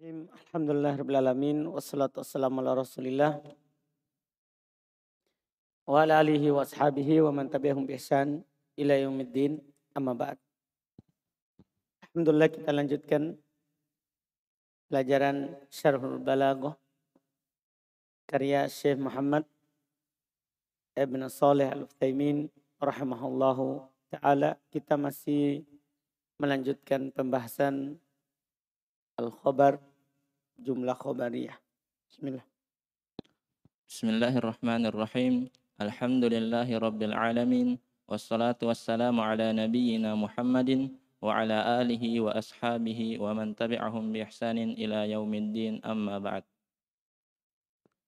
Alhamdulillah Rabbil Alamin. Wassalatu wassalamu ala rasulillah. Wa ala alihi wa ashabihi wa man tabi'ahum ihsan ila yaumiddin. Amma ba'd. Alhamdulillah kita lanjutkan pelajaran Syarhul Balaghah karya Syekh Muhammad Ibn Saleh Al-Utsaimin rahimahullahu taala. Kita masih melanjutkan pembahasan al-khabar جملة خبرية. بسم الله. بسم الله الرحمن الرحيم. الحمد لله رب العالمين والصلاة والسلام على نبينا محمد وعلى آله وأصحابه ومن تبعهم بإحسان إلى يوم الدين أما بعد.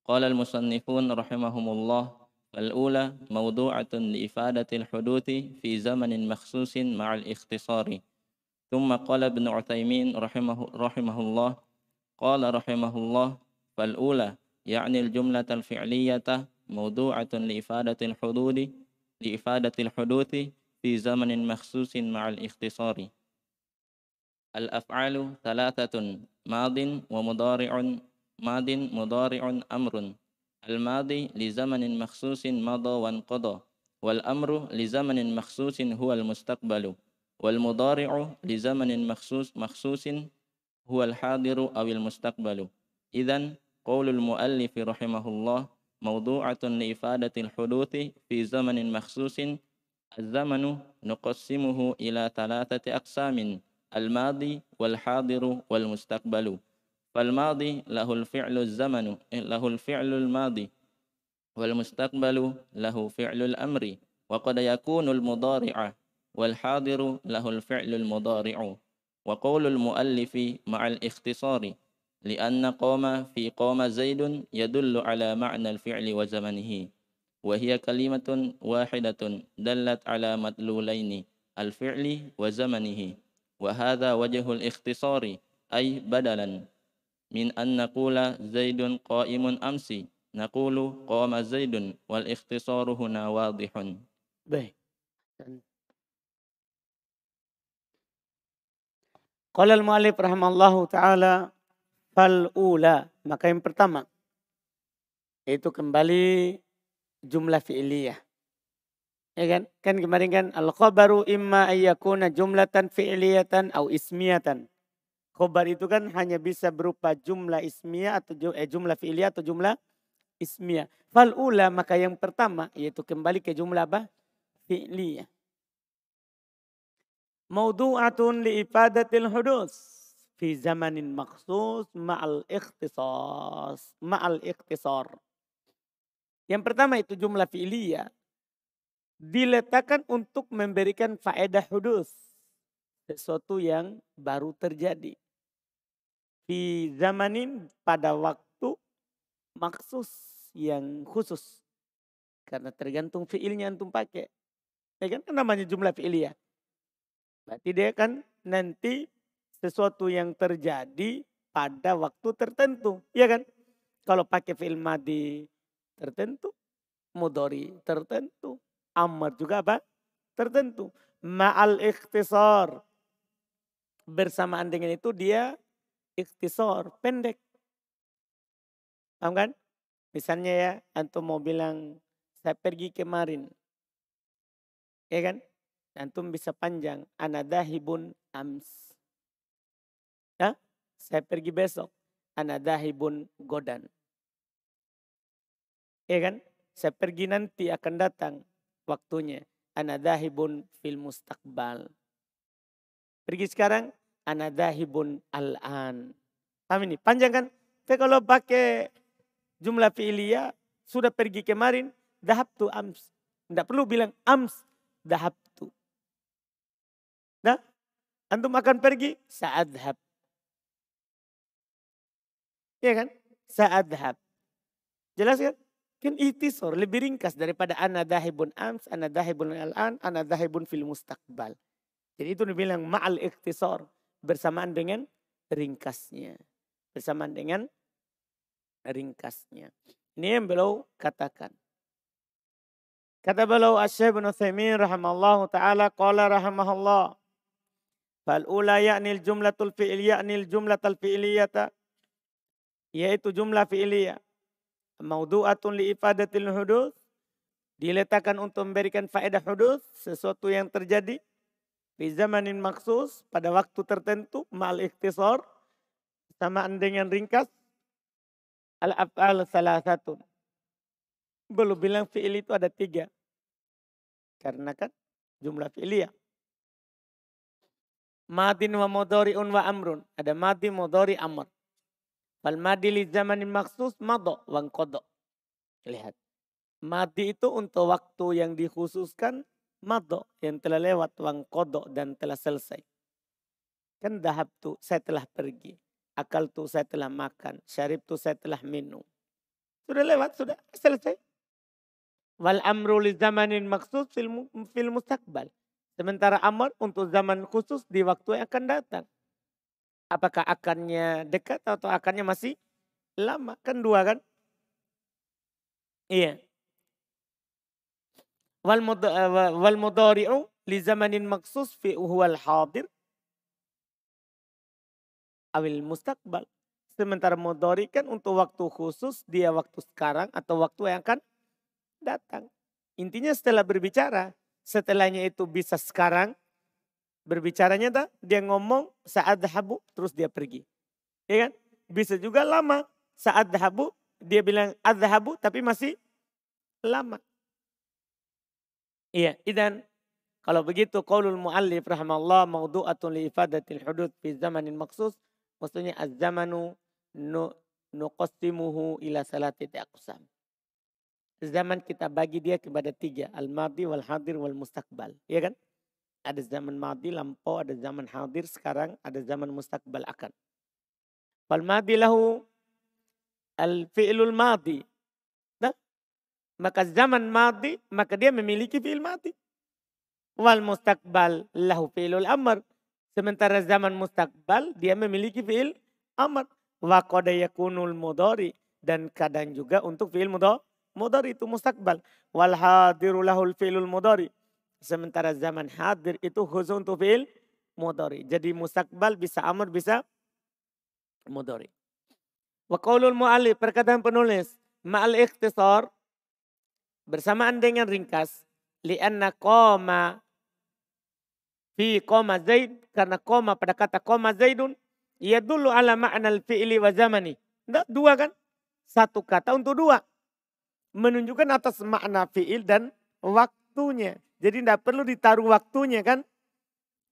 قال المصنفون رحمهم الله الأولى موضوعة لإفادة الحدوث في زمن مخصوص مع الاختصار. ثم قال ابن عثيمين رحمه, رحمه الله قال رحمه الله فالأولى يعني الجملة الفعلية موضوعة لإفادة الحدود لإفادة الحدوث في زمن مخصوص مع الاختصار. الأفعال ثلاثة ماض ومضارع ماض مضارع أمر. الماضي لزمن مخصوص مضى وانقضى والأمر لزمن مخصوص هو المستقبل والمضارع لزمن مخصوص مخصوص هو الحاضر أو المستقبل. إذا قول المؤلف رحمه الله موضوعة لإفادة الحدوث في زمن مخصوص. الزمن نقسمه إلى ثلاثة أقسام الماضي والحاضر والمستقبل. فالماضي له الفعل الزمن له الفعل الماضي. والمستقبل له فعل الأمر. وقد يكون المضارع والحاضر له الفعل المضارع. وقول المؤلف مع الاختصار لأن قوم في قوم زيد يدل على معنى الفعل وزمنه وهي كلمة واحدة دلت على مدلولين الفعل وزمنه وهذا وجه الاختصار أي بدلا من أن نقول زيد قائم أمس نقول قام زيد والاختصار هنا واضح. Baik. Qala al-mu'allif rahimallahu taala fal ula, maka yang pertama itu kembali jumlah fi'liyah. Ya kan? Kan kemarin kan al-khabaru imma ayyakuna jumlatan fi'liyatan au ismiyatan. Khobar itu kan hanya bisa berupa jumlah ismiyah atau eh, jumlah fi'liyah atau jumlah ismiyah. Fal ula maka yang pertama yaitu kembali ke jumlah apa? Fi'liyah mawdu'atun li ifadatil hudus. Fi zamanin maksus ma'al ikhtisas ma'al ikhtisar. Yang pertama itu jumlah fi'liyah diletakkan untuk memberikan faedah hudus. Sesuatu yang baru terjadi. Di zamanin pada waktu maksus yang khusus. Karena tergantung fiilnya antum pakai. Ya kan, kan namanya jumlah fiiliyah Berarti dia kan nanti sesuatu yang terjadi pada waktu tertentu. Iya kan? Kalau pakai film madi tertentu, mudori tertentu, amar juga apa? Tertentu. Ma'al ikhtisar. Bersamaan dengan itu dia ikhtisar, pendek. Paham kan? Misalnya ya, antum mau bilang, saya pergi kemarin. Ya kan? Antum bisa panjang. Anadahibun ams. Ya? Saya pergi besok. Anadahibun godan. Ya kan? Saya pergi nanti akan datang waktunya. Anadahibun fil mustakbal. Pergi sekarang. Anadahibun al-an. Paham ini? Panjang kan? Tapi kalau pakai jumlah fi'liyah. Sudah pergi kemarin. Dahab tu ams. Tidak perlu bilang ams. Dahab tu. Antum akan pergi saadhab. Iya kan? Saadhab. Jelas kan? Kan itisor lebih ringkas daripada anadahibun ams, anadahibun al-an, anadahibun fil mustaqbal. Jadi itu dibilang ma'al ikhtisar. Bersamaan dengan ringkasnya. Bersamaan dengan ringkasnya. Ini yang beliau katakan. Kata beliau Utsaimin rahimallahu taala qala rahimahullah Fal ula ya'nil jumlatul fi'liyah ya'nil jumlatul fi'liyata yaitu jumlah fi'liyah. Maudu'atun li ifadatil hudud. Diletakkan untuk memberikan faedah hudud, sesuatu yang terjadi di zamanin maksus pada waktu tertentu ma'al ikhtisar samaan dengan ringkas al-af'al salah satu. Belum bilang fi'il itu ada tiga. Karena kan jumlah fi'liyah. Madin wa mudhari'un wa amrun. Ada madi, mudhari, amr. Fal madi li zamanin maksus mado wa kodo. Lihat. Madi itu untuk waktu yang dikhususkan mado yang telah lewat wang kodo dan telah selesai. Kan dahab tu saya telah pergi. Akal tu saya telah makan. Syarib tu saya telah minum. Sudah lewat, sudah selesai. Wal amru li zamanin maksus fil, fil mustaqbal. Sementara amr untuk zaman khusus di waktu yang akan datang. Apakah akannya dekat atau akannya masih lama? Kan dua kan? Iya. Wal, wal mudari'u li zamanin maksus fi huwal hadir awil mustaqbal. Sementara mudhari kan untuk waktu khusus, dia waktu sekarang atau waktu yang akan datang. Intinya setelah berbicara, setelahnya itu bisa sekarang, berbicaranya tak, dia ngomong saat habu, terus dia pergi. Ya kan? Bisa juga lama, saat habu, dia bilang adhabu tapi masih lama. Iya, idan kalau begitu qaulul muallif rahimallahu maudu'atun li ifadatil hudud fi zamanin maksus Maksudnya az-zamanu nuqassimuhu ila salatati aqsam. Zaman kita bagi dia kepada tiga. Al-madi, wal-hadir, wal-mustakbal. Iya kan? Ada zaman madi, lampau, ada zaman hadir, sekarang ada zaman mustakbal akan. Fal-madi lahu al-fi'lul madi. Nah, maka zaman madi, maka dia memiliki fi'il madi. Wal mustakbal lahu fi'lul amr. Sementara zaman mustakbal dia memiliki fi'il amr. Wa qada yakunul mudhari dan kadang juga untuk fi'il mudhari itu mustakbal. Wal hadiru lahul fi'lul mudhari. Sementara zaman hadir itu khusus untuk fi'il mudhari. Jadi mustakbal bisa amr bisa mudhari. Wa qaulul mu'allif perkataan penulis ma'al ikhtisar bersamaan dengan ringkas li'anna qama fi koma zaid karena koma pada kata koma zaidun ia dulu ala makna fi'li wa zamani. Dua kan? Satu kata untuk dua. Menunjukkan atas makna fi'il dan waktunya. Jadi tidak perlu ditaruh waktunya kan?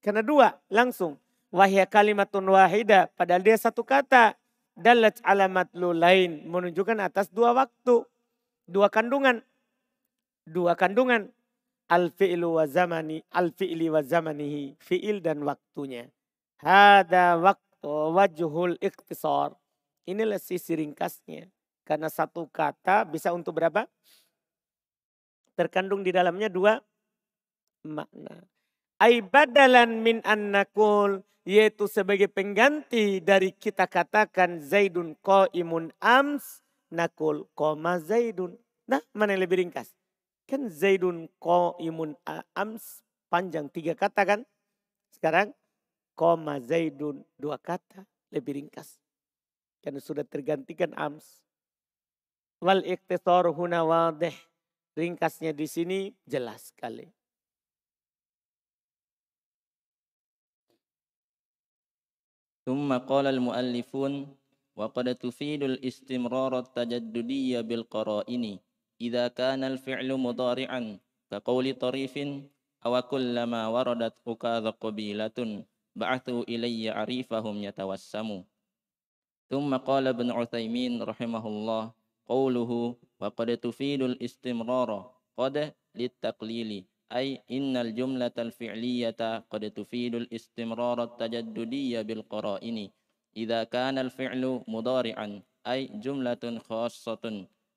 Karena dua langsung. Wahya kalimatun wahida. Padahal dia satu kata. Dalat alamat lu lain. Menunjukkan atas dua waktu. Dua kandungan. Dua kandungan al-fi'lu wa zamani, al-fi'li wa zamanihi, fi'il dan waktunya. Hada waktu wajhul ikhtisar. Inilah sisi ringkasnya. Karena satu kata bisa untuk berapa? Terkandung di dalamnya dua makna. Aibadalan min annakul yaitu sebagai pengganti dari kita katakan Zaidun imun ams nakul koma Zaidun. Nah, mana yang lebih ringkas? Kan Zaidun imun ams panjang tiga kata kan. Sekarang koma Zaidun dua kata lebih ringkas. Karena sudah tergantikan ams. Wal iktisar huna wadih. Ringkasnya di sini jelas sekali. ثم قال المؤلفون وقد تفيد الاستمرار التجددية بالقرائن إذا كان الفعل مضارعا كقول طريف أو كلما وردت أكاذ قبيلة بعثوا إلي عريفهم يتوسم ثم قال ابن عثيمين رحمه الله قوله وقد تفيد الاستمرار قد للتقليل أي إن الجملة الفعلية قد تفيد الاستمرار التجددي بالقرائن إذا كان الفعل مضارعا أي جملة خاصة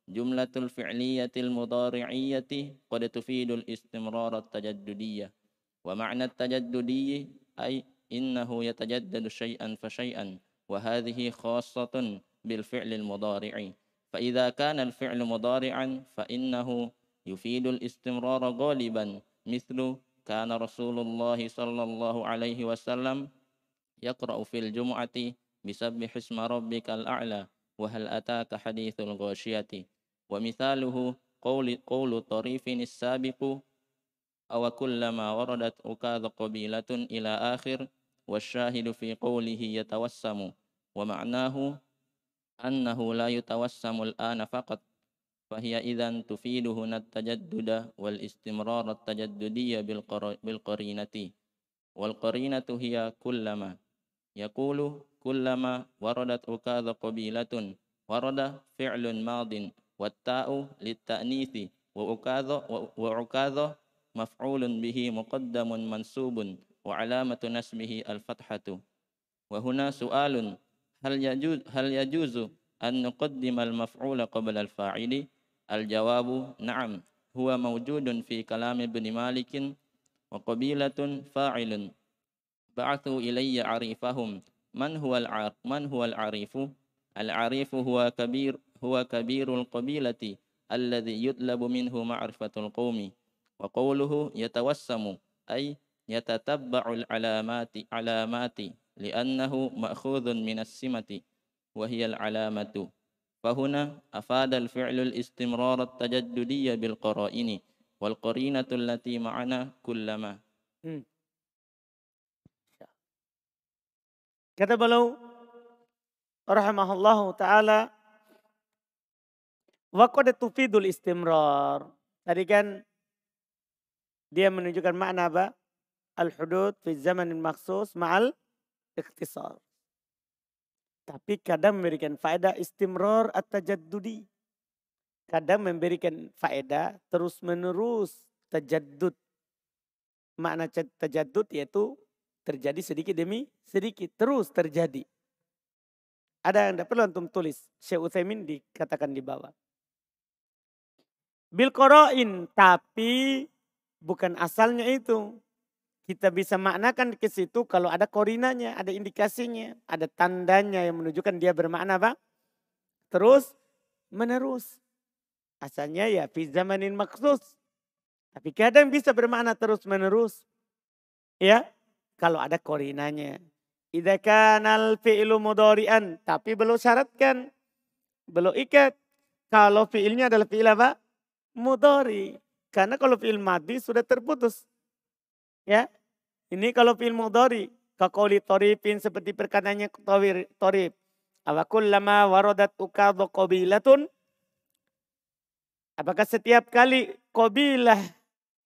جملة الفعلية المضارعية قد تفيد الاستمرار التجددية ومعنى التجددي أي إنه يتجدد شيئا فشيئا وهذه خاصة بالفعل المضارع. فإذا كان الفعل مضارعا فإنه يفيد الاستمرار غالبا. مثل كان رسول الله صلى الله عليه وسلم يقرأ في الجمعة بسبح اسم ربك الأعلى وهل أتاك حديث الغاشية؟ ومثاله قول, قول طريف السابق أو كلما وردت أكاذ قبيلة إلى آخر والشاهد في قوله يتوسم ومعناه أنه لا يتوسم الآن فقط فهي إذا تفيد هنا التجدد والاستمرار التجددي بالقرينة. والقرينة هي كلما. يقول كلما وردت أكاذ قبيلة ورد فعل ماض والتاء للتأنيث وأكاذ وعكاذ مفعول به مقدم منسوب وعلامة نسبه الفتحة. وهنا سؤال هل يجوز هل يجوز أن نقدم المفعول قبل الفاعل؟ الجواب نعم هو موجود في كلام ابن مالك وقبيلة فاعل. بعثوا إلي عريفهم. من هو العار من هو العريف؟ العريف هو كبير هو كبير القبيلة الذي يطلب منه معرفة القوم وقوله يتوسم أي يتتبع العلامات علامات. لأنه مأخوذ من السمة وهي العلامة فهنا أفاد الفعل الاستمرار التجددي بالقرائن والقرينة التي معنا كلما Kata beliau rahimahullah taala wa qad tufidul istimrar. Tadi kan dia menunjukkan makna apa? Al-hudud fi zamanin maksus ma'al ikhtisar. Tapi kadang memberikan faedah istimrar at-tajaddudi. Kadang memberikan faedah terus menerus tajaddud. Makna tajaddud yaitu terjadi sedikit demi sedikit terus terjadi. Ada yang tidak perlu antum tulis. Syekh Utsaimin dikatakan di bawah. Bil qoroin tapi bukan asalnya itu. Kita bisa maknakan ke situ kalau ada korinanya, ada indikasinya, ada tandanya yang menunjukkan dia bermakna apa? Terus menerus. Asalnya ya fi zamanin maksus. Tapi kadang bisa bermakna terus menerus. Ya, kalau ada korinanya. Idza kanal fi'lu tapi belum syaratkan. Belum ikat. Kalau fi'ilnya adalah fi'il apa? Karena kalau fi'il madi sudah terputus. Ya. Ini kalau fi'il mudhari. Kakoli toripin seperti perkataannya torip. Awakullama waradat ukadho qabilatun. Apakah setiap kali qabilah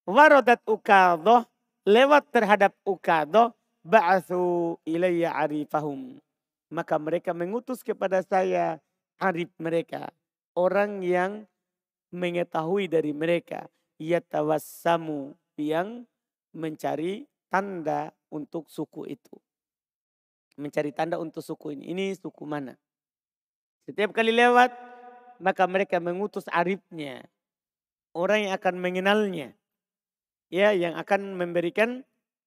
waradat ukadho lewat terhadap ukado ba'athu ilayya arifahum. Maka mereka mengutus kepada saya arif mereka. Orang yang mengetahui dari mereka. Yatawassamu yang mencari tanda untuk suku itu. Mencari tanda untuk suku ini. Ini suku mana? Setiap kali lewat, maka mereka mengutus arifnya. Orang yang akan mengenalnya ya yang akan memberikan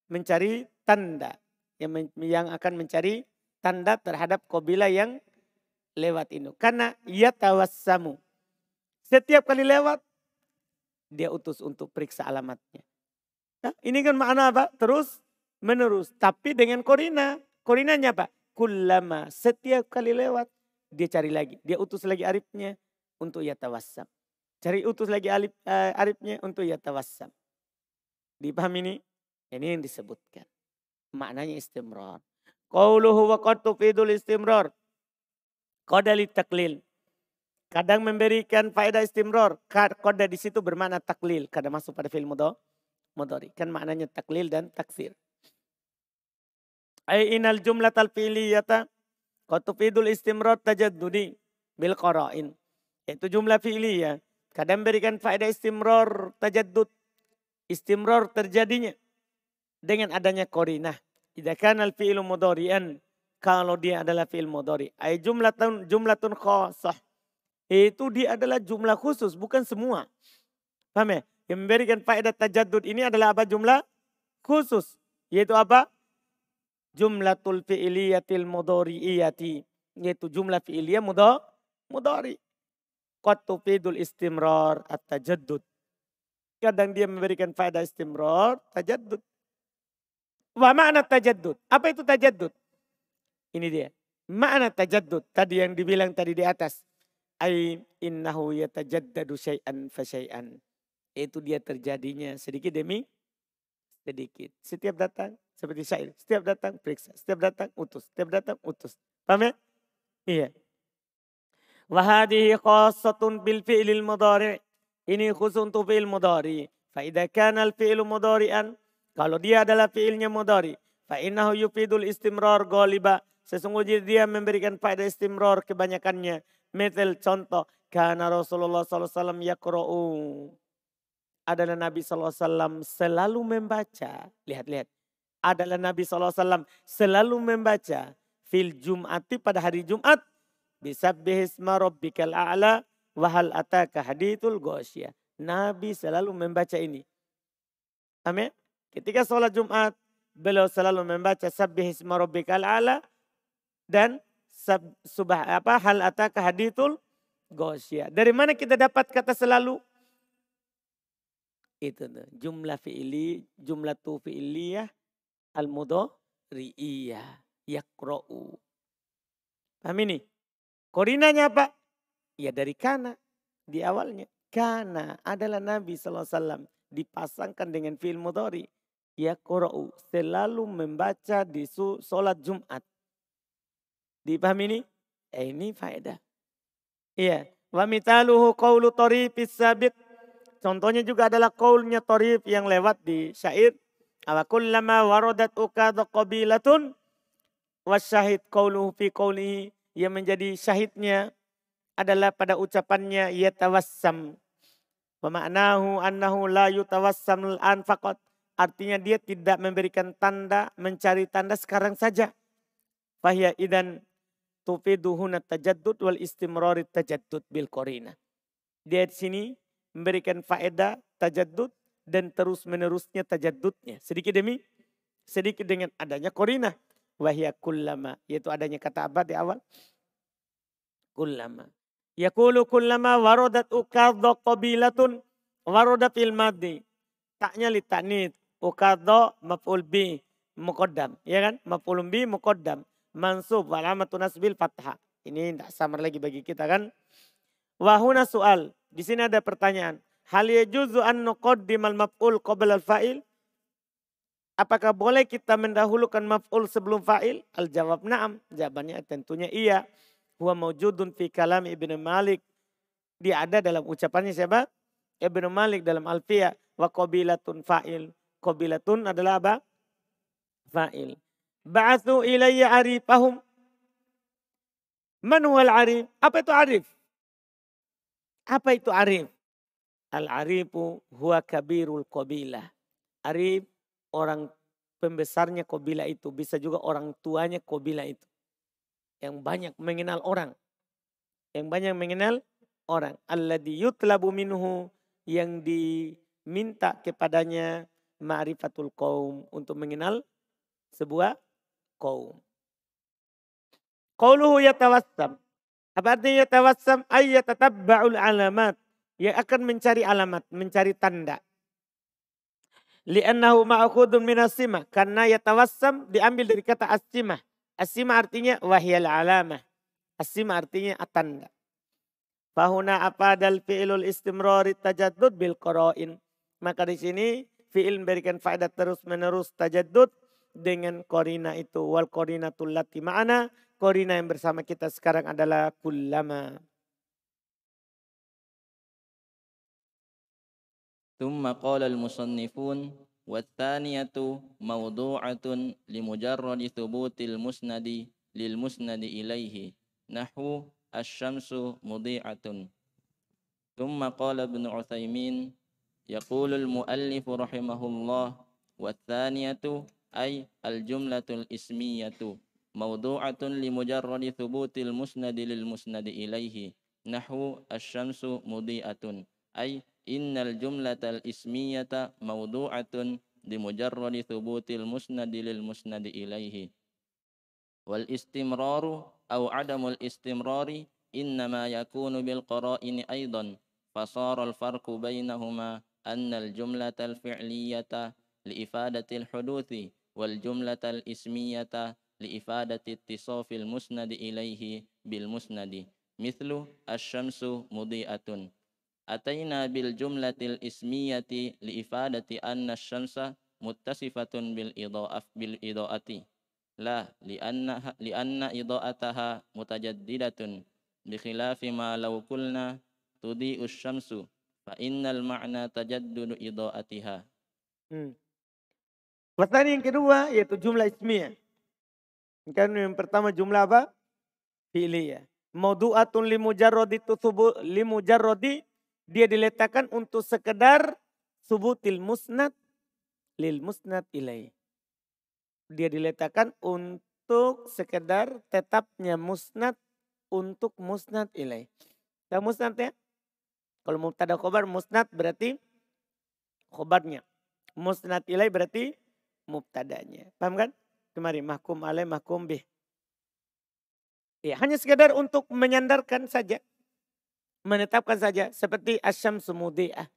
mencari tanda yang yang akan mencari tanda terhadap kobila yang lewat itu karena ia tawassamu setiap kali lewat dia utus untuk periksa alamatnya nah, ini kan makna apa terus menerus tapi dengan korina korinanya apa kulama setiap kali lewat dia cari lagi dia utus lagi arifnya untuk ia tawassam cari utus lagi alif, uh, arifnya untuk ia tawassam Dipahami ini? Ini yang disebutkan. Maknanya istimrar. Qauluhu wa qad tufidul istimrar. Qadali taklil. Kadang memberikan faedah istimrar. Qada di situ bermakna taklil. Kadang masuk pada film mudhari. Kan maknanya taklil dan taksir. Ay inal jumlah talfiliyata qad tufidul istimrar tajaddudi bil qara'in. Itu jumlah fi'liyah. Kadang memberikan faedah istimrar tajaddud istimror terjadinya dengan adanya korinah. Idza kana al-fi'lu mudhari'an kalau dia adalah fi'il mudhari. Ay jumlatun jumlatun khassah. Itu dia adalah jumlah khusus, bukan semua. Paham ya? Yang memberikan faedah tajaddud ini adalah apa jumlah khusus. Yaitu apa? Jumlatul fi'iliyatil mudhari'iyati. Yaitu jumlah fi'iliyah mudhari. Qad tufidul istimrar at-tajaddud. Kadang dia memberikan faedah istimror, tajaddud. Wa makna tajaddud. Apa itu tajaddud? Ini dia. Makna tajaddud tadi yang dibilang tadi di atas. Ay innahu yatajaddadu syai'an fa syai'an. Itu dia terjadinya sedikit demi sedikit. Setiap datang seperti syair. Setiap datang periksa. Setiap datang utus. Setiap datang utus. Paham ya? Iya. Wahadihi khasatun bil fi'lil mudari. Ini khusus untuk fi'il mudari. Fa'idha kana al fi'lu mudari'an. Kalau dia adalah fi'ilnya mudari. Fa'innahu yufidul istimrar goliba. Sesungguhnya dia memberikan faedah istimrar kebanyakannya. Metel contoh. Karena Rasulullah SAW yakro'u. Adalah Nabi SAW selalu membaca. Lihat-lihat. Adalah Nabi SAW selalu membaca. Fil Jum'ati pada hari Jumat. Bisabbihisma rabbikal a'la. Wahal ataka hadithul gosya. Nabi selalu membaca ini. Amin. Ketika sholat Jumat, beliau selalu membaca sabbihisma rabbikal a'la dan sab, subah apa hal ataka hadithul gosya. Dari mana kita dapat kata selalu? Itu tuh, jumlah fi'ili, jumlah tu fi'iliyah al mudhari'iyah yakra'u. Paham ini? Korinanya apa? Ya dari kana di awalnya. Kana adalah Nabi SAW dipasangkan dengan fi'il mudhari. Ya selalu membaca di sholat Jumat. Dipahami ini? Eh, ini faedah. Iya. Wa mitaluhu qawlu sabit. Contohnya juga adalah qaulnya tarif yang lewat di syair. Awa kullama waradat ukadha qabilatun. Wasyahid qawluhu fi qawlihi. Yang menjadi syahidnya adalah pada ucapannya yatawassam. Wa ma'nahu annahu la yutawassam al faqat. Artinya dia tidak memberikan tanda, mencari tanda sekarang saja. Fahya idan tufiduhuna tajaddud wal istimrari tajaddud bil korina. Dia di sini memberikan faedah tajaddud dan terus menerusnya tajaddudnya. Sedikit demi sedikit dengan adanya korina. Wahya kullama. Yaitu adanya kata abad di awal. Kullama. Yakulu kullama warodat ukadha qabilatun waroda fil madi. Taknya li taknid. Ukadha maf'ul bi muqaddam. Ya kan? Maf'ul bi muqaddam mansub alamatun nasbil fathah. Ini tidak samar lagi bagi kita kan. Wahuna soal. Di sini ada pertanyaan. Hal yajuzu an nuqaddimal maf'ul qabla al-fa'il? Apakah boleh kita mendahulukan maf'ul sebelum fa'il? Al-jawab na'am. Jawabannya tentunya iya. Huwa mawjudun fi kalam Ibnu Malik. Dia ada dalam ucapannya siapa? Ibnu Malik dalam Alfiya. Wa qabilatun fa'il. Qabilatun adalah apa? Fa'il. Ba'athu ilayya arifahum. Man huwal arif? Apa itu arif? Apa itu arif? Al-arifu huwa kabirul qabilah. Arif orang pembesarnya kabilah itu. Bisa juga orang tuanya kabilah itu. Yang banyak mengenal orang. Yang banyak mengenal orang. Alladhi yutlabu minhu. Yang diminta kepadanya ma'rifatul kaum. Untuk mengenal sebuah kaum. Qauluhu yatawassam. Apa artinya yatawassam? Ayyatatabba'ul alamat. Yang akan mencari alamat, mencari tanda. Li'annahu ma'akhudun minasima. Karena yatawassam diambil dari kata asimah. Asimah artinya wahyal alamah. Asimah artinya tanda. Fahuna dal fi'ilul istimrari tajaddud bil qara'in. Maka di sini fi'il memberikan faedah terus menerus tajaddud dengan korina itu. Wal korina tulati ma'ana. Korina yang bersama kita sekarang adalah kullama. ثم قال المصنفون والثانية موضوعة لمجرد ثبوت المسند للمسند إليه نحو الشمس مضيعة ثم قال ابن عثيمين يقول المؤلف رحمه الله والثانية أي الجملة الإسمية موضوعة لمجرد ثبوت المسند للمسند إليه. نحو الشمس مضيئة. أي إن الجملة الإسمية موضوعة لمجرد ثبوت المسند للمسند إليه. والاستمرار أو عدم الاستمرار إنما يكون بالقرائن أيضا. فصار الفرق بينهما أن الجملة الفعلية لإفادة الحدوث والجملة الإسمية liifadati tisofil musnadi ilaihi bil musnadi. Mithlu asyamsu mudiatun. Mudhi'atun ataina bil jumlatil ismiyati liifadati anna asyamsa muttasifatun bil idha'af bil idha'ati. La lianna lianna idha'ataha mutajaddidatun. Bi khilafi ma law qulna tudhi'u asy-syamsu fa innal ma'na tajaddudu idha'atiha. Hmm. Pertanyaan yang kedua yaitu jumlah ismiyah. Kan yang pertama jumlah apa? Fi'liyah. Maudu'atun limujarrodi tusubu limujarrodi dia diletakkan untuk sekedar subutil musnad lil musnad ilai. Dia diletakkan untuk sekedar tetapnya musnad untuk musnad ilai. Tahu musnad ya? Kalau mubtada khobar musnad berarti khobarnya. Musnad ilai berarti mubtadanya. Paham kan? Kemari mahkum alaih mahkum bih. Ya, hanya sekedar untuk menyandarkan saja. Menetapkan saja. Seperti asyam semudi'ah.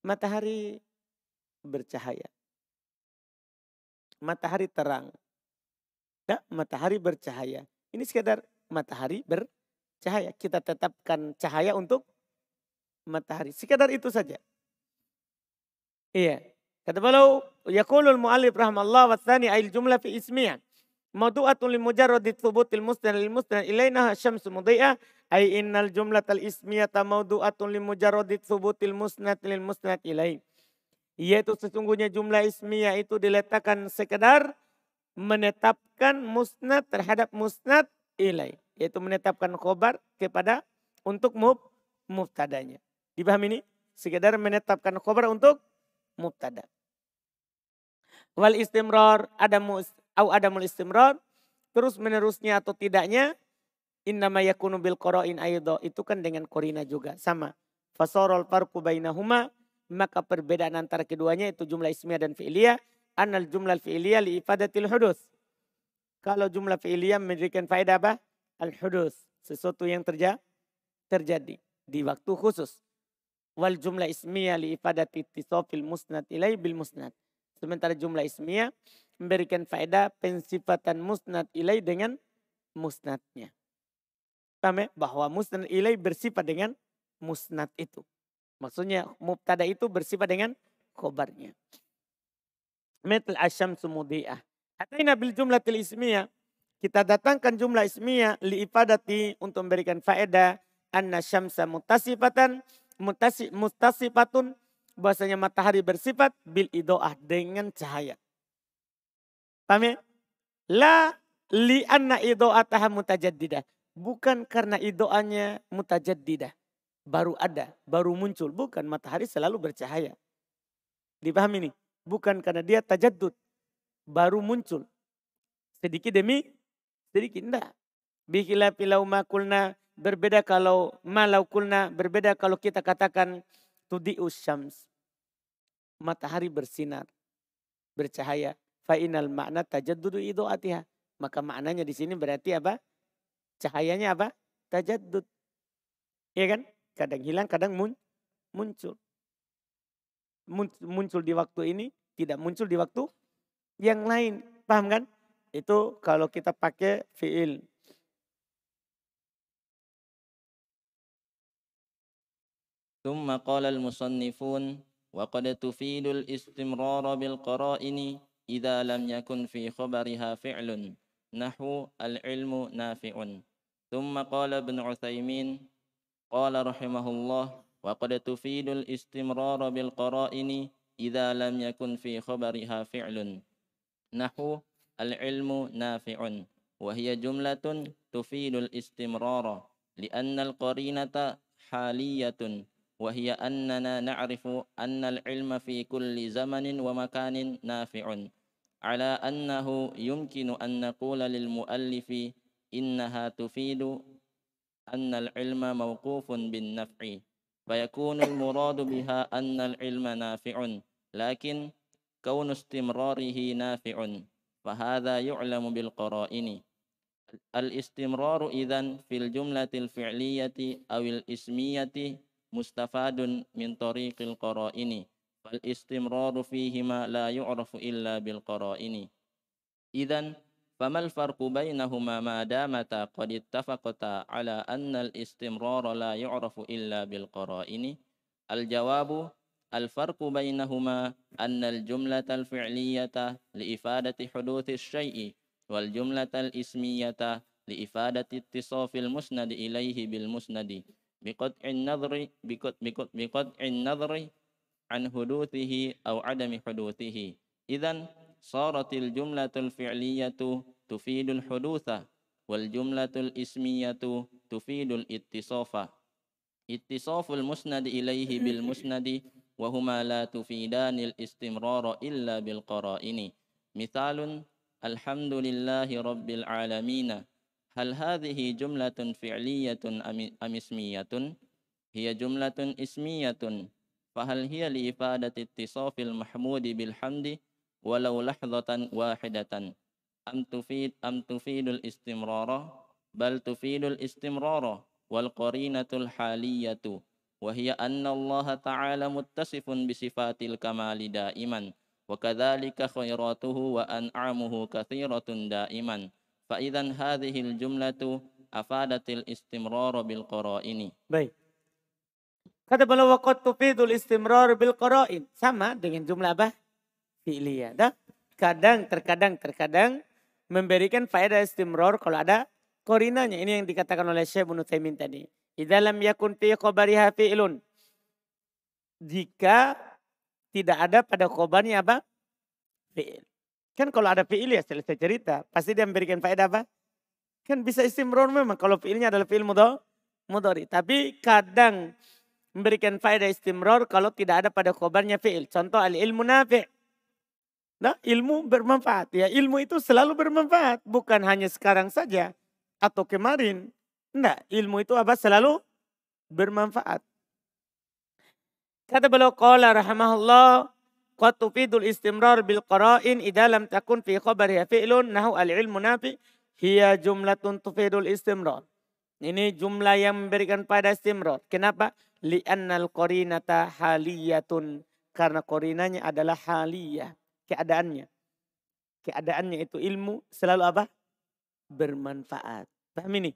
Matahari bercahaya. Matahari terang. Ya, matahari bercahaya. Ini sekedar matahari bercahaya. Kita tetapkan cahaya untuk matahari. Sekedar itu saja. Iya. Kata beliau, yaqulul mu'allif rahmallah wa tsani ayil jumlah fi ismiyah. Mawdu'atun li mujarradi thubutil mustan lil mustan ilaina syamsu mudhi'ah ay innal jumlatal ismiyata mawdu'atun li mujarradi thubutil musnad lil musnad ilaih. Yaitu sesungguhnya jumlah ismiyah itu diletakkan sekedar menetapkan musnad terhadap musnad ilaih. Yaitu menetapkan khobar kepada untuk mub, mubtadanya. Dipahami ini? Sekedar menetapkan khobar untuk mubtada. Wal istimrar ada au adamul istimrar terus menerusnya atau tidaknya innama yakunu bil qara'in aidha. Itu kan dengan korina juga sama. Fasorol farqu bainahuma maka perbedaan antara keduanya itu jumlah ismiyah dan fi'liyah anal jumlah fi'liyah li ifadatil hudus. Kalau jumlah fi'liyah memberikan faedah apa? Al hudus sesuatu yang terja terjadi di waktu khusus. Wal jumlah ismiyah li ifadati tisofil musnad ilai bil musnad sementara jumlah ismiyah memberikan faedah pensifatan musnad ilai dengan musnadnya. Paham ya? Bahwa musnad ilai bersifat dengan musnad itu. Maksudnya mubtada itu bersifat dengan khobarnya. Metal asyam sumudi'ah. Ataina bil jumlatil ismiyah. Kita datangkan jumlah ismiyah li ipadati untuk memberikan faedah anna syamsa mutasifatan mutasi, mutasifatun bahasanya matahari bersifat bil idoah dengan cahaya. Paham ya? La li anna ido'ataha mutajaddidah. Bukan karena idoanya mutajaddidah. Baru ada, baru muncul. Bukan matahari selalu bercahaya. Dipahami nih? Bukan karena dia tajaddud. Baru muncul. Sedikit demi sedikit. Enggak. Bihila pilau makulna berbeda kalau malau kulna berbeda kalau kita katakan tudi'us syams Matahari bersinar, bercahaya Fa'inal makna tajaddudu ido'atiha. Maka maknanya di sini berarti apa? Cahayanya apa? Tajaddud. Iya kan? Kadang hilang, kadang mun muncul. Muncul di waktu ini, tidak muncul di waktu yang lain. Paham kan? Itu kalau kita pakai fi'il. ثم قال المصنفون وقد تفيد الاستمرار بالقرائن إذا لم يكن في خبرها فعل. نحو العلم نافع. ثم قال ابن عثيمين قال رحمه الله وقد تفيد الاستمرار بالقرائن إذا لم يكن في خبرها فعل. نحو العلم نافع. وهي جملة تفيد الاستمرار لأن القرينة حالية. وهي أننا نعرف أن العلم في كل زمن ومكان نافع على أنه يمكن أن نقول للمؤلف إنها تفيد أن العلم موقوف بالنفع فيكون المراد بها أن العلم نافع لكن كون استمراره نافع فهذا يعلم بالقرائن. الاستمرار إذن في الجملة الفعلية أو الإسمية مستفاد من طريق القرائن فالاستمرار فيهما لا يعرف إلا بالقرائن. إذا فما الفرق بينهما ما دامتا قد اتفقتا على أن الاستمرار لا يعرف إلا بالقرائن؟ الجواب الفرق بينهما أن الجملة الفعلية لإفادة حدوث الشيء والجملة الإسمية لإفادة اتصاف المسند إليه بالمسند. بقطع النظر بقطع النظر عن حدوثه أو عدم حدوثه. إذا صارت الجملة الفعلية تفيد الحدوث والجملة الإسمية تفيد الاتصاف. اتصاف المسند إليه بالمسند وهما لا تفيدان الاستمرار إلا بالقرائن. مثال الحمد لله رب العالمين. هل هذه جملة فعلية أم اسمية؟ هي جملة اسمية فهل هي لإفادة اتصاف المحمود بالحمد ولو لحظة واحدة؟ أم تفيد أم تفيد الاستمرار؟ بل تفيد الاستمرار والقرينة الحالية وهي أن الله تعالى متصف بصفات الكمال دائما وكذلك خيراته وأنعمه كثيرة دائما. Fa'idan hadhil jumlatu afadatil istimrar bil qara'ini. Baik. Kata beliau waqad tufidul istimrar bil qara'in. Sama dengan jumlah apa? Fi'liyah. Dah? Kadang, terkadang, terkadang memberikan faedah istimrar kalau ada korinanya. Ini yang dikatakan oleh Syekh Ibnu Taimin tadi. Di dalam yakun fi khabariha fi'lun. Jika tidak ada pada khobarnya apa? Fi'il. Kan kalau ada fi'il ya selesai cerita. Pasti dia memberikan faedah apa? Kan bisa istimror memang kalau fi'ilnya adalah fi'il mudhari. Tapi kadang memberikan faedah istimror kalau tidak ada pada khobarnya fi'il. Contoh al-ilmu nafi'. Nah, ilmu bermanfaat. Ya, ilmu itu selalu bermanfaat. Bukan hanya sekarang saja. Atau kemarin. Enggak, ilmu itu apa? Selalu bermanfaat. Kata beliau, Qala rahimahullah, Qad tufidul istimrar bil qara'in idza lam takun fi khabariha fi'lun nahu al ilmu jumlatun tufidul istimrar. Ini jumlah yang memberikan pada istimrar. Kenapa? Li'annal qarinata haliyatun. Karena korinanya adalah haliyah. Keadaannya. Keadaannya itu ilmu selalu apa? Bermanfaat. Paham ini?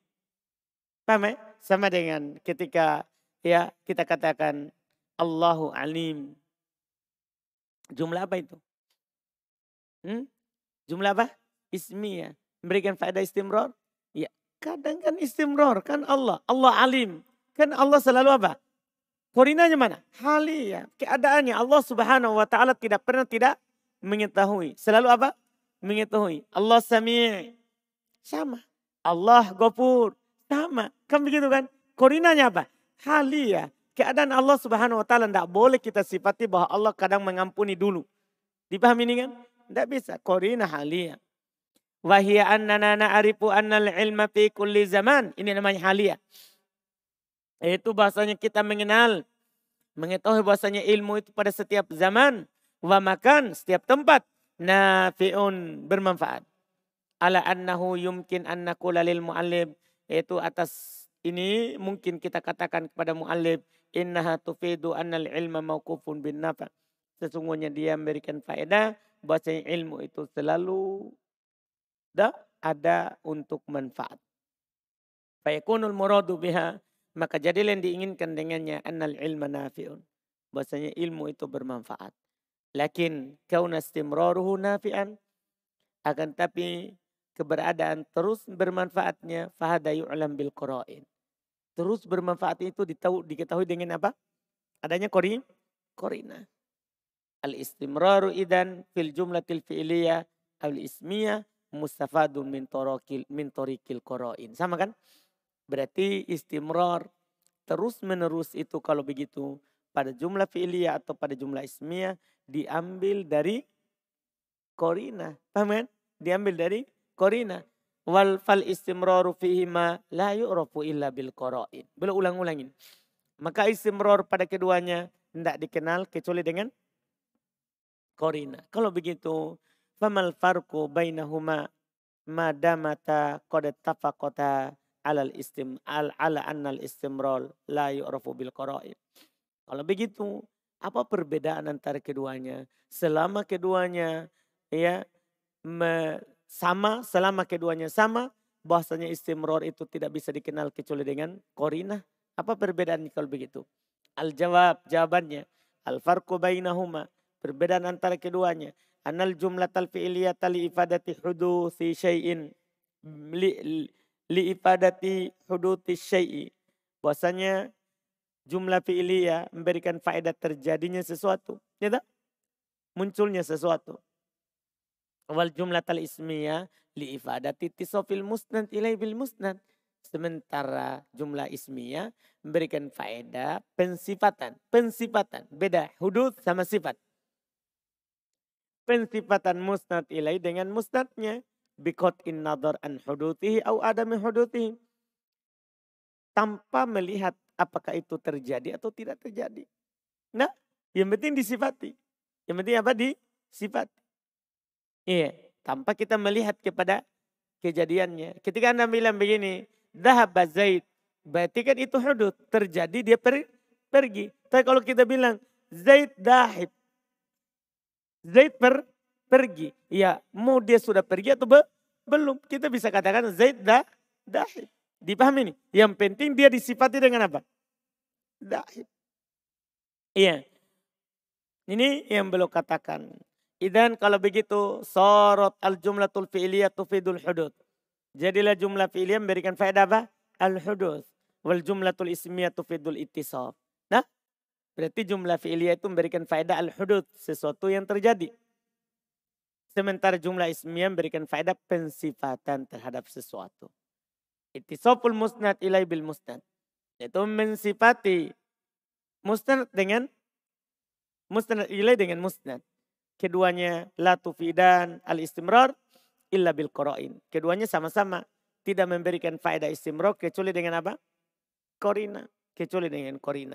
Paham ya? Sama dengan ketika ya kita katakan Allahu alim Jumlah apa itu? Hmm? Jumlah apa? Ismiyah. Memberikan faedah istimror? Ya, kadang kan istimror. Kan Allah. Allah alim. Kan Allah selalu apa? Korinanya mana? Haliyah. Keadaannya Allah subhanahu wa ta'ala tidak pernah tidak mengetahui. Selalu apa? Mengetahui. Allah sami' sama. Allah gopur sama. Kan begitu kan? Korinanya apa? Haliyah keadaan Allah subhanahu wa ta'ala tidak boleh kita sifati bahwa Allah kadang mengampuni dulu. Dipahami ini kan? Tidak bisa. Korina haliyah. Wahia annana na'arifu annal ilma fi kulli zaman. Ini namanya haliyah. Itu bahasanya kita mengenal. Mengetahui bahasanya ilmu itu pada setiap zaman. Wa makan setiap tempat. Nafi'un bermanfaat. Ala annahu yumkin annakula lil mu'allim. Yaitu atas ini mungkin kita katakan kepada mu'allim innaha tufidu annal ilma mauqufun bin nafa. Sesungguhnya dia memberikan faedah bahwasanya ilmu itu selalu da, ada untuk manfaat. Fayakunul muradu biha maka jadilah yang diinginkan dengannya annal ilma nafi'un. Bahwasanya ilmu itu bermanfaat. Lakin kauna istimraruhu nafi'an akan tapi keberadaan terus bermanfaatnya fahada yu'lam bil qara'in terus bermanfaat itu ditahu, diketahui dengan apa? Adanya korin, korina. Al-istimraru idan fil jumlatil fi'liyah al ismiyah mustafadun min torokil min torikil koroin. Sama kan? Berarti istimrar terus menerus itu kalau begitu pada jumlah fi'liyah atau pada jumlah ismiyah diambil dari korina. Paham kan? Diambil dari korina wal fal istimraru fihi ma la yu'rafu illa bil qara'in. Belum ulang-ulangin. Maka istimrar pada keduanya tidak dikenal kecuali dengan korina. Kalau begitu, famal farqu bainahuma madamata qad tafaqata alal istim al ala annal istimrar la yu'rafu bil qara'in. Kalau begitu, apa perbedaan antara keduanya? Selama keduanya ya me, sama selama keduanya sama bahwasanya istimror itu tidak bisa dikenal kecuali dengan korina. Apa perbedaannya kalau begitu? Al-jawab, jawabannya. Al-farqu bainahuma. Perbedaan antara keduanya. Anal jumlah talfi'iliyata li ifadati huduthi syai'in. Li, li ifadati huduthi syai'i. Bahwasanya jumlah fi'iliyah memberikan faedah terjadinya sesuatu. Ya tak? Munculnya sesuatu. Wal jumlah tal ismiyah li ifadati tisofil musnad ilai bil musnad. Sementara jumlah ismiyah memberikan faedah pensifatan. Pensifatan. Beda hudud sama sifat. Pensifatan musnad ilai dengan musnadnya. Bikot in nadar an hudutihi au adami hudutihi. Tanpa melihat apakah itu terjadi atau tidak terjadi. Nah, yang penting disifati. Yang penting apa? Disifati. Iya, tanpa kita melihat kepada kejadiannya. Ketika Anda bilang begini, Dahaba Zaid. Berarti kan itu hudud. Terjadi dia per, pergi. Tapi kalau kita bilang Zaid dahib. Zaid per, pergi. Ya mau dia sudah pergi atau be, belum. Kita bisa katakan Zaid dah, dahib. Dipahami nih. Yang penting dia disifati dengan apa? Dahib. Iya. Ini yang belum katakan. Idan kalau begitu sorot al jumlatul fi'liyah tufidul hudud. Jadilah jumlah fi'liyah memberikan faedah apa? Al-hudud. Wal jumlatul ismiyah tufidul ittisaf. Nah, berarti jumlah fi'liyah itu memberikan faedah al-hudud. Sesuatu yang terjadi. Sementara jumlah ismiyah memberikan faedah pensifatan terhadap sesuatu. Ittisaful musnad ilai bil musnad. Itu mensifati musnad dengan musnad ilai dengan musnad. Keduanya la tufidan al-istimrar illa bil qarain. Keduanya sama-sama tidak memberikan faedah istimrok kecuali dengan apa? Korina. Kecuali dengan korina.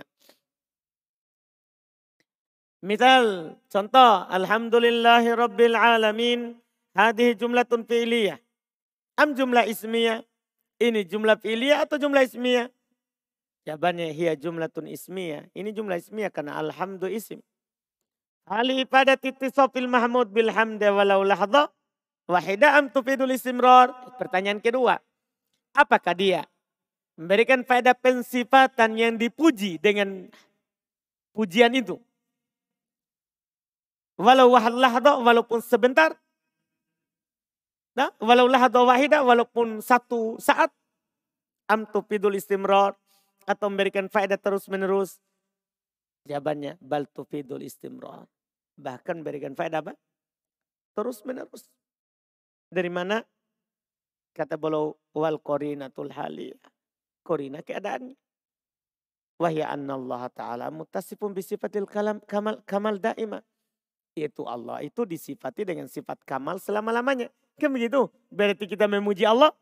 Misal, contoh, Alhamdulillahi Rabbil Alamin, hadih jumlatun fi'liyah. Am jumlah ismiyah. Ini jumlah fi'liyah atau jumlah ismiyah? Jawabannya, hiya jumlatun ismiyah. Ini jumlah ismiyah karena alhamdu isim. Hal ibadat ittisafil mahmud bilhamda walau lahadha Wahidah am tufidul istimrar. Pertanyaan kedua. Apakah dia memberikan faedah pensifatan yang dipuji dengan pujian itu? Walau lahdo, walaupun sebentar. Nah, walau lahdo wahidah, walaupun satu saat. Am tufidul istimrar. Atau memberikan faedah terus menerus. Jawabannya, bal tufidul istimrar. Bahkan memberikan faedah apa? Terus menerus. Dari mana? Kata beliau wal qorinatul haliyah. Korina keadaannya. Wahya anna Allah Ta'ala mutasifun bisifatil kalam, kamal, kamal daima. Yaitu Allah itu disifati dengan sifat kamal selama-lamanya. Kan begitu? Berarti kita memuji Allah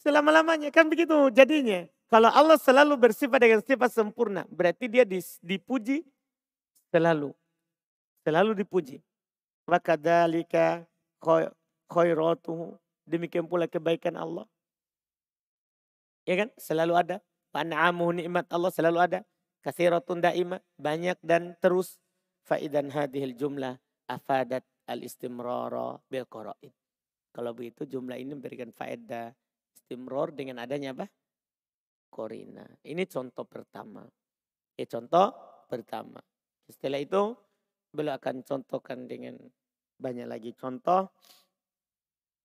selama-lamanya. Kan begitu jadinya. Kalau Allah selalu bersifat dengan sifat sempurna. Berarti dia dipuji selalu. Selalu dipuji. Wakadhalika khairatuhu. Demikian pula kebaikan Allah. Ya kan? Selalu ada. Pan'amuhu nikmat Allah selalu ada. Kasiratun da'imah. Banyak dan terus. Faidan hadhil jumlah afadat al-istimrara bil. Kalau begitu jumlah ini memberikan faedah istimror dengan adanya apa? Korina. Ini contoh pertama. Ya contoh pertama. Setelah itu beliau akan contohkan dengan banyak lagi contoh.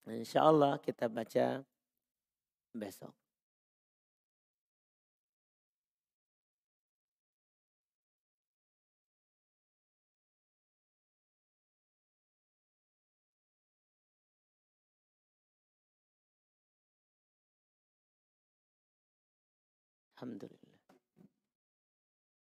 Insya Allah kita baca besok. Alhamdulillah.